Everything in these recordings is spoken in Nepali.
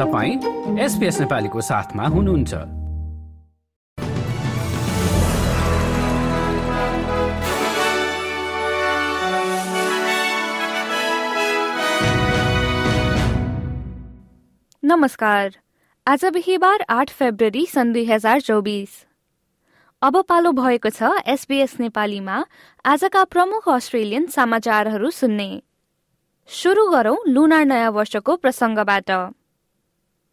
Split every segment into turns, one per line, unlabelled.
तपाईँ एसपिएस नेपालीको साथमा हुनुहुन्छ।
नमस्कार। आज बिहिबार आठ फेब्रुअरी सन् दुई हजार चौबिस। अब पालो भएको छ एसबीएस नेपालीमा आजका प्रमुख अस्ट्रेलियन समाचारहरू सुन्ने। सुरु गरौं लुनार नयाँ वर्षको प्रसङ्गबाट।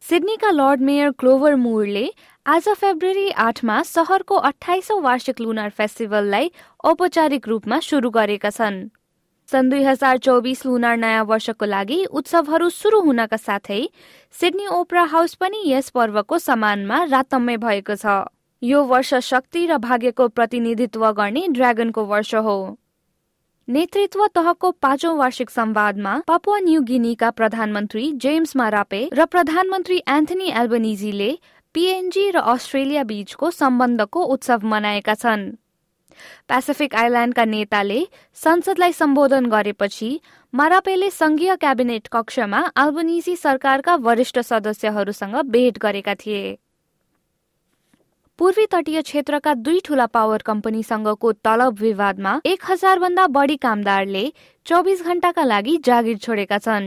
सिडनीका लर्ड मेयर क्लोभर मुरले आज फेब्रुअरी आठमा सहरको अठाइसौं वार्षिक लुनार फेस्टिभललाई औपचारिक रूपमा सुरु गरेका छन्। सन् दुई हजार चौबिस लुनार नयाँ वर्षको लागि उत्सवहरू सुरु हुनका साथै सिडनी ओपरा हाउस पनि यस पर्वको सम्मानमा रातम्य भएको छ। यो वर्ष शक्ति र भाग्यको प्रतिनिधित्व गर्ने ड्रागनको वर्ष हो। नेतृत्व तहको पाँचौं वार्षिक संवादमा पापुवा न्यू गिनीका प्रधानमन्त्री जेम्स मारापे र प्रधानमन्त्री एन्थनी एल्बनिजीले पीएनजी र अस्ट्रेलिया बीचको सम्बन्धको उत्सव मनाएका छन्। पेसिफिक आइल्याण्डका नेताले संसदलाई सम्बोधन गरेपछि मारापेले संघीय क्याबिनेट कक्षमा अल्बनिजी सरकारका वरिष्ठ सदस्यहरूसँग भेट गरेका थिए। पूर्वी तटीय क्षेत्रका दुई ठूला पावर कम्पनीसँगको तलब विवादमा एक हजार भन्दा बढी कामदारले चौबिस घण्टाका लागि जागिर छोडेका छन्।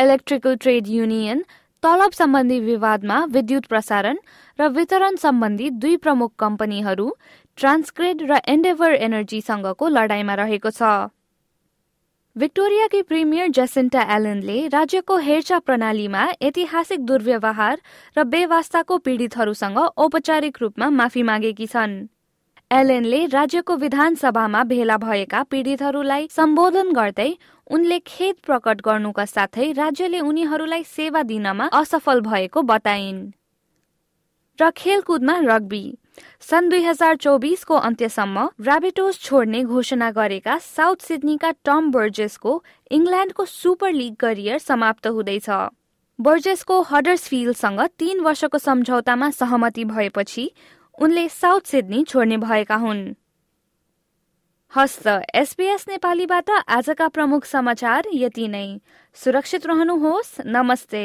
इलेक्ट्रिकल ट्रेड युनियन तलब सम्बन्धी विवादमा विद्युत प्रसारण र वितरण सम्बन्धी दुई प्रमुख कम्पनीहरू ट्रान्सग्रेड र एन्डेभर एनर्जीसँगको लडाईँमा रहेको छ। भिक्टोरियाकी प्रिमियर जेसिन्टा एलेनले राज्यको हेरचाह प्रणालीमा ऐतिहासिक दुर्व्यवहार र बेवास्ताको पीडितहरूसँग औपचारिक रूपमा माफी मागेकी छन्। एलेनले राज्यको विधानसभामा भेला भएका पीडितहरूलाई सम्बोधन गर्दै उनले खेद प्रकट गर्नुका साथै राज्यले उनीहरूलाई सेवा दिनमा असफल भएको बताइन्। र खेलकुदमा रग्बी। सन् दुई हजार चौबिसको अन्त्यसम्म ऱ्याबिटोस छोड्ने घोषणा गरेका साउथ सिडनीका टम बर्जेसको इङ्ल्यान्डको सुपर लिग करियर समाप्त हुँदैछ। बर्जेसको हडर्सफिल्डसँग तीन वर्षको सम्झौतामा सहमति भएपछि उनले साउथ सिडनी छोड्ने भएका हुन्। हस्त एसपीएस नेपालीबाट आजका प्रमुख समाचार यति नै। सुरक्षित रहनुहोस् नमस्ते।